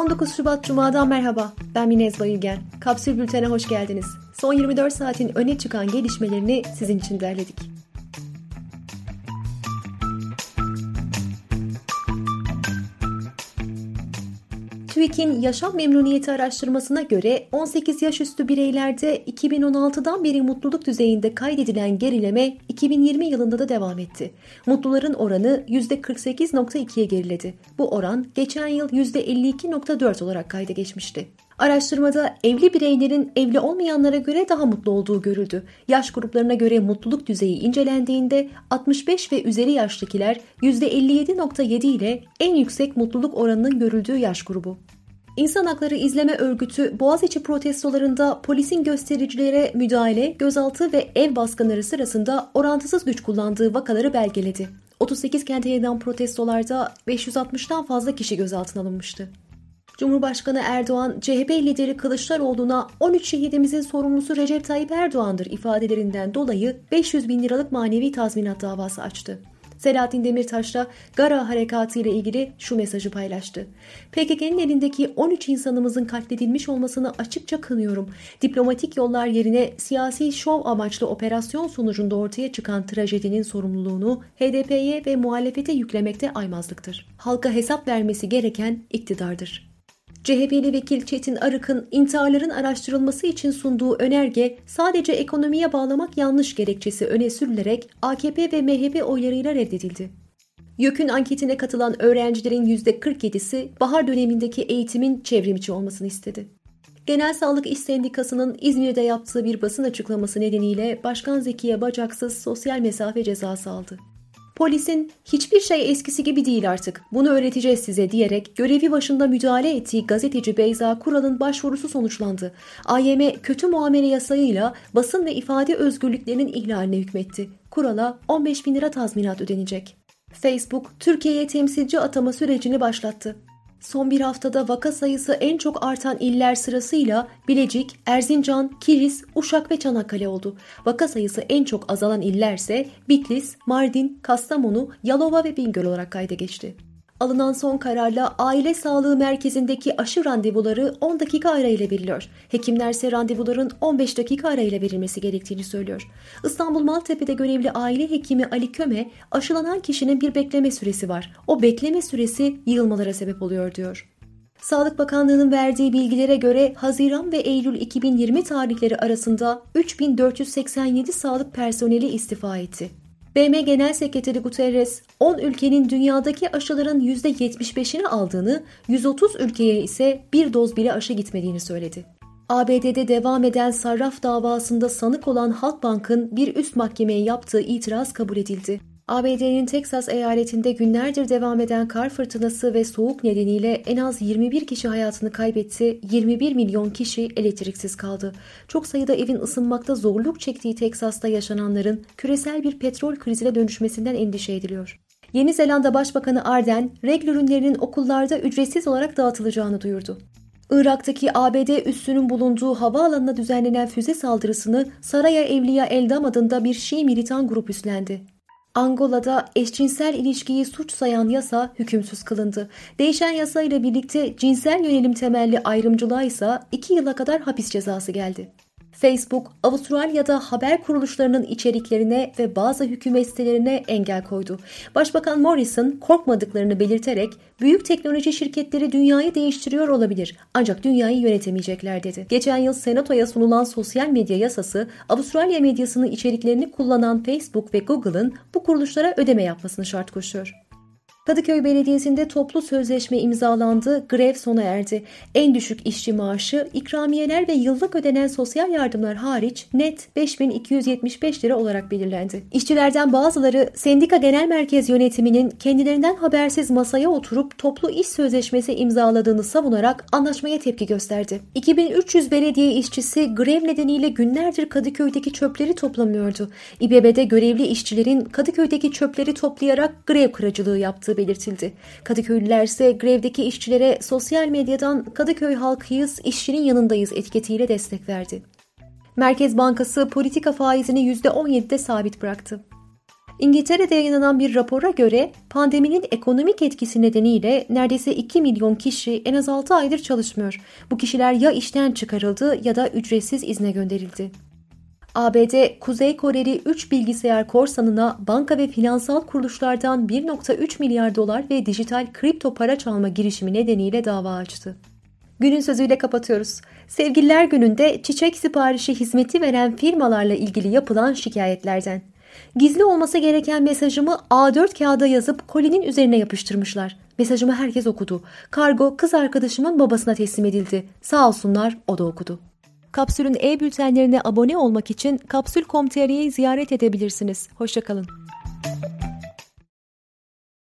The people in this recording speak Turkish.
19 Şubat Cuma'dan merhaba. Ben Minez Bayülgen. Kapsül Bülten'e hoş geldiniz. Son 24 saatin öne çıkan gelişmelerini sizin için derledik. TÜİK'in yaşam memnuniyeti araştırmasına göre 18 yaş üstü bireylerde 2016'dan beri mutluluk düzeyinde kaydedilen gerileme 2020 yılında da devam etti. Mutluların oranı %48.2'ye geriledi. Bu oran geçen yıl %52.4 olarak kayda geçmişti. Araştırmada evli bireylerin evli olmayanlara göre daha mutlu olduğu görüldü. Yaş gruplarına göre mutluluk düzeyi incelendiğinde 65 ve üzeri yaştakiler %57.7 ile en yüksek mutluluk oranının görüldüğü yaş grubu. İnsan Hakları İzleme Örgütü Boğaziçi protestolarında polisin göstericilere müdahale, gözaltı ve ev baskınları sırasında orantısız güç kullandığı vakaları belgeledi. 38 kente yayılan protestolarda 560'tan fazla kişi gözaltına alınmıştı. Cumhurbaşkanı Erdoğan, CHP lideri Kılıçdaroğlu'na 13 şehidimizin sorumlusu Recep Tayyip Erdoğan'dır ifadelerinden dolayı 500 bin liralık manevi tazminat davası açtı. Selahattin Demirtaş da Gara Harekatı ile ilgili şu mesajı paylaştı. PKK'nın elindeki 13 insanımızın katledilmiş olmasını açıkça kınıyorum. Diplomatik yollar yerine siyasi şov amaçlı operasyon sonucunda ortaya çıkan trajedinin sorumluluğunu HDP'ye ve muhalefete yüklemekte aymazlıktır. Halka hesap vermesi gereken iktidardır. CHP'li vekil Çetin Arık'ın intiharların araştırılması için sunduğu önerge sadece ekonomiye bağlamak yanlış gerekçesi öne sürülerek AKP ve MHP oylarıyla reddedildi. YÖK'ün anketine katılan öğrencilerin %47'si bahar dönemindeki eğitimin çevrimiçi olmasını istedi. Genel Sağlık İş Sendikası'nın İzmir'de yaptığı bir basın açıklaması nedeniyle Başkan Zekiye Bacaksız sosyal mesafe cezası aldı. Polisin hiçbir şey eskisi gibi değil artık bunu öğreteceğiz size diyerek görevi başında müdahale ettiği gazeteci Beyza Kural'ın başvurusu sonuçlandı. AYM kötü muamele yasayıyla basın ve ifade özgürlüklerinin ihlaline hükmetti. Kural'a 15 bin lira tazminat ödenecek. Facebook, Türkiye'ye temsilci atama sürecini başlattı. Son bir haftada vaka sayısı en çok artan iller sırasıyla Bilecik, Erzincan, Kilis, Uşak ve Çanakkale oldu. Vaka sayısı en çok azalan illerse Bitlis, Mardin, Kastamonu, Yalova ve Bingöl olarak kayda geçti. Alınan son kararla aile sağlığı merkezindeki aşı randevuları 10 dakika arayla veriliyor. Hekimler ise randevuların 15 dakika arayla verilmesi gerektiğini söylüyor. İstanbul Maltepe'de görevli aile hekimi Ali Köme, aşılanan kişinin bir bekleme süresi var. O bekleme süresi yığılmalara sebep oluyor diyor. Sağlık Bakanlığı'nın verdiği bilgilere göre Haziran ve Eylül 2020 tarihleri arasında 3487 sağlık personeli istifa etti. BM Genel Sekreteri Guterres, 10 ülkenin dünyadaki aşıların %75'ini aldığını, 130 ülkeye ise bir doz bile aşı gitmediğini söyledi. ABD'de devam eden sarraf davasında sanık olan Halkbank'ın bir üst mahkemeye yaptığı itiraz kabul edildi. ABD'nin Teksas eyaletinde günlerdir devam eden kar fırtınası ve soğuk nedeniyle en az 21 kişi hayatını kaybetti, 21 milyon kişi elektriksiz kaldı. Çok sayıda evin ısınmakta zorluk çektiği Teksas'ta yaşananların küresel bir petrol krizine dönüşmesinden endişe ediliyor. Yeni Zelanda Başbakanı Arden, regl ürünlerinin okullarda ücretsiz olarak dağıtılacağını duyurdu. Irak'taki ABD üssünün bulunduğu havaalanına düzenlenen füze saldırısını Saraya Evliya Eldam adında bir Şii militan grup üstlendi. Angola'da eşcinsel ilişkiyi suç sayan yasa hükümsüz kılındı. Değişen yasa ile birlikte cinsel yönelim temelli ayrımcılığa ise 2 yıla kadar hapis cezası geldi. Facebook, Avustralya'da haber kuruluşlarının içeriklerine ve bazı hükümet sitelerine engel koydu. Başbakan Morrison korkmadıklarını belirterek büyük teknoloji şirketleri dünyayı değiştiriyor olabilir ancak dünyayı yönetemeyecekler dedi. Geçen yıl Senato'ya sunulan sosyal medya yasası Avustralya medyasının içeriklerini kullanan Facebook ve Google'ın bu kuruluşlara ödeme yapmasını şart koşuyor. Kadıköy Belediyesi'nde toplu sözleşme imzalandı, grev sona erdi. En düşük işçi maaşı, ikramiyeler ve yıllık ödenen sosyal yardımlar hariç net 5275 lira olarak belirlendi. İşçilerden bazıları Sendika Genel Merkez Yönetiminin kendilerinden habersiz masaya oturup toplu iş sözleşmesi imzaladığını savunarak anlaşmaya tepki gösterdi. 2300 belediye işçisi grev nedeniyle günlerdir Kadıköy'deki çöpleri toplamıyordu. İBB'de görevli işçilerin Kadıköy'deki çöpleri toplayarak grev kırıcılığı yaptığı belirtildi. Kadıköylüler ise grevdeki işçilere sosyal medyadan Kadıköy halkıyız, işçinin yanındayız etiketiyle destek verdi. Merkez Bankası politika faizini %17'de sabit bıraktı. İngiltere'de yayınlanan bir rapora göre pandeminin ekonomik etkisi nedeniyle neredeyse 2 milyon kişi en az 6 aydır çalışmıyor. Bu kişiler ya işten çıkarıldı ya da ücretsiz izne gönderildi. ABD, Kuzey Koreli 3 bilgisayar korsanına banka ve finansal kuruluşlardan 1.3 milyar dolar ve dijital kripto para çalma girişimi nedeniyle dava açtı. Günün sözüyle kapatıyoruz. Sevgililer gününde çiçek siparişi hizmeti veren firmalarla ilgili yapılan şikayetlerden. Gizli olması gereken mesajımı A4 kağıda yazıp kolinin üzerine yapıştırmışlar. Mesajımı herkes okudu. Kargo kız arkadaşımın babasına teslim edildi. Sağ olsunlar o da okudu. Kapsül'ün e-bültenlerine abone olmak için kapsül.com.tr'yi ziyaret edebilirsiniz. Hoşçakalın.